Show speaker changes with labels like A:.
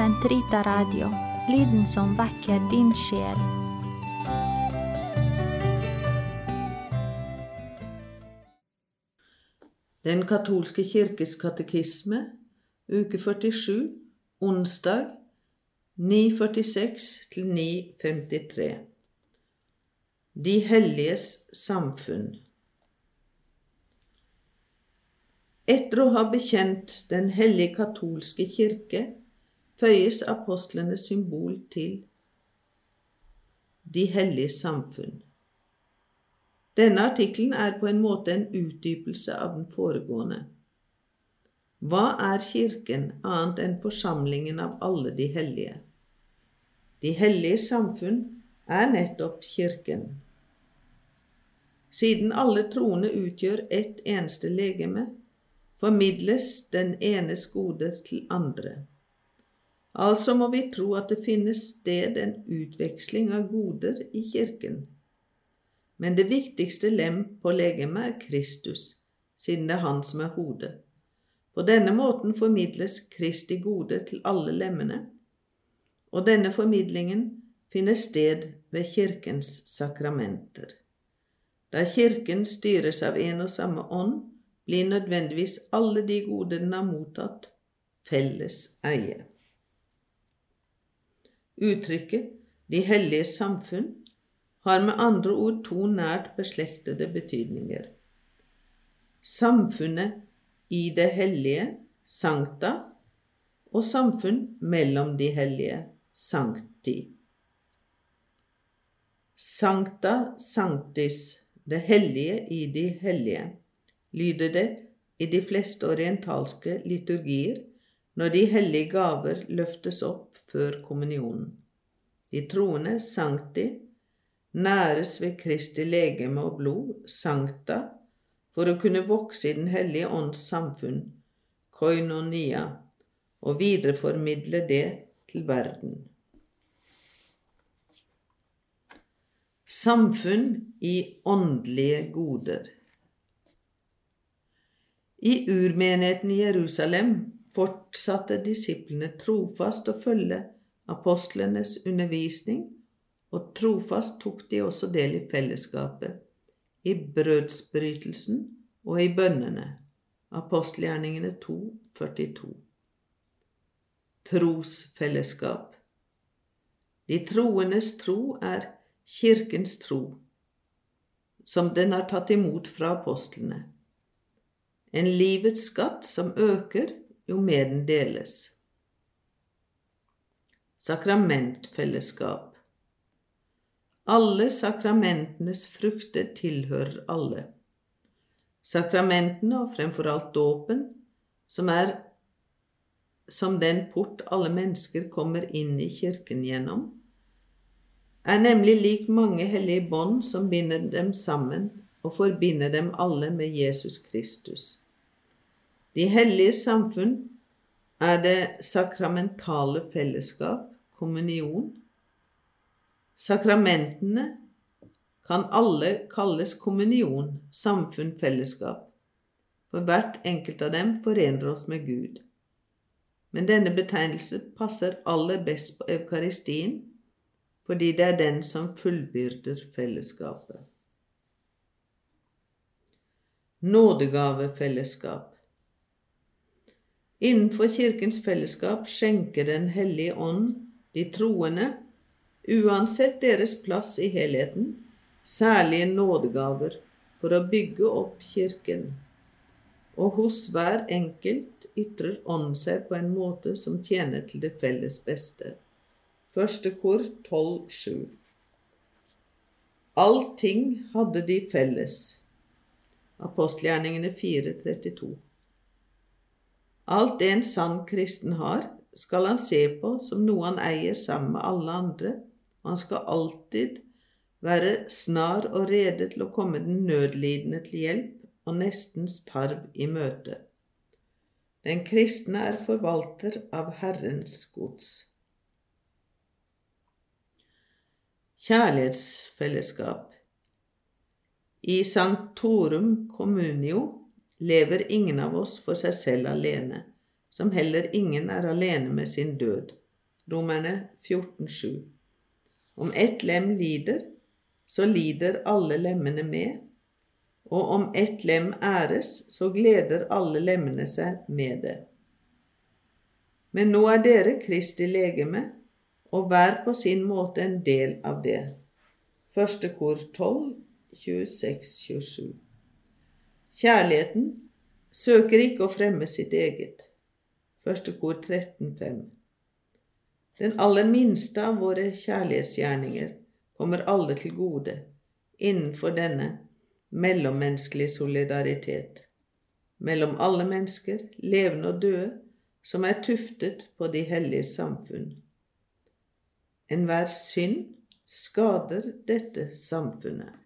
A: Sentrita Radio, lyden som vekker din sjel.
B: Den katolske kirkes katekisme, uke 47, onsdag 9.46 til 9.53. De helliges samfunn. Etter å ha bekjent Den hellige katolske kirke føyes apostlenes symbol til De hellige samfunn. Denne artikkelen er på en måte en utdypelse av den foregående. Hva er Kirken annet enn forsamlingen av alle de hellige? De hellige samfunn er nettopp Kirken. Siden alle troende utgjør ett eneste legeme, formidles den enes gode til andre. Altså må vi tro at det finnes sted en utveksling av goder i Kirken. Men det viktigste lem på legemet er Kristus, siden det er han som er hodet. På denne måten formidles Kristi gode til alle lemmene, og denne formidlingen finner sted ved Kirkens sakramenter. Da Kirken styres av en og samme ånd, blir nødvendigvis alle de gode den har mottatt, felles eie. Uttrykket De hellige samfunn har med andre ord to nært beslektede betydninger. Samfunnet i det hellige, sankta, og samfunn mellom de hellige, sankti. Sankta sanctis, det hellige i de hellige lyder det i de fleste orientalske liturgier når de hellige gaver løftes opp før kommunionen. De troende, sankti, næres ved Kristi legeme og blod, sankta, for å kunne vokse i Den hellige ånds samfunn, koinonia, og videreformidle det til verden. Samfunn i åndelige goder. I urmenigheten i Jerusalem fortsatte disiplene trofast å følge apostlenes undervisning, og trofast tok de også del i fellesskapet, i brødsbrytelsen og i bønnene. Apostelgjerningene 2, 42. Trosfellesskap. De troendes tro er Kirkens tro, som den har tatt imot fra apostlene en livets skatt som øker jo mer den deles. Sakramentfellesskap Alle sakramentenes frukter tilhører alle. Sakramentene, og fremfor alt dåpen, som er som den port alle mennesker kommer inn i kirken gjennom, er nemlig lik mange hellige bånd som binder dem sammen og forbinder dem alle med Jesus Kristus. De hellige samfunn er det sakramentale fellesskap, kommunion. Sakramentene kan alle kalles kommunion, samfunn, fellesskap, for hvert enkelt av dem forener oss med Gud. Men denne betegnelse passer aller best på eukaristien, fordi det er den som fullbyrder fellesskapet. Nådegavefellesskap Innenfor Kirkens fellesskap skjenker Den hellige ånd de troende, uansett deres plass i helheten, særlige nådegaver for å bygge opp Kirken. Og hos hver enkelt ytrer Ånden seg på en måte som tjener til det felles beste. Første kor 12.7. Allting hadde de felles. Apostelgjerningene 4.32. Alt det en sann kristen har, skal han se på som noe han eier sammen med alle andre, og han skal alltid være snar og rede til å komme den nødlidende til hjelp og nestens tarv i møte. Den kristne er forvalter av Herrens gods. Kjærlighetsfellesskap I Sanctorum Communio lever ingen av oss for seg selv alene, som heller ingen er alene med sin død. Romerne 14,7. Om ett lem lider, så lider alle lemmene med, og om ett lem æres, så gleder alle lemmene seg med det. Men nå er dere Kristi legeme, og hver på sin måte en del av det. Første kor 12, 26-27. Kjærligheten søker ikke å fremme sitt eget. Første kor 13, 5. Den aller minste av våre kjærlighetsgjerninger kommer alle til gode innenfor denne mellommenneskelig solidaritet mellom alle mennesker, levende og døde, som er tuftet på de hellige samfunn. Enhver synd skader dette samfunnet.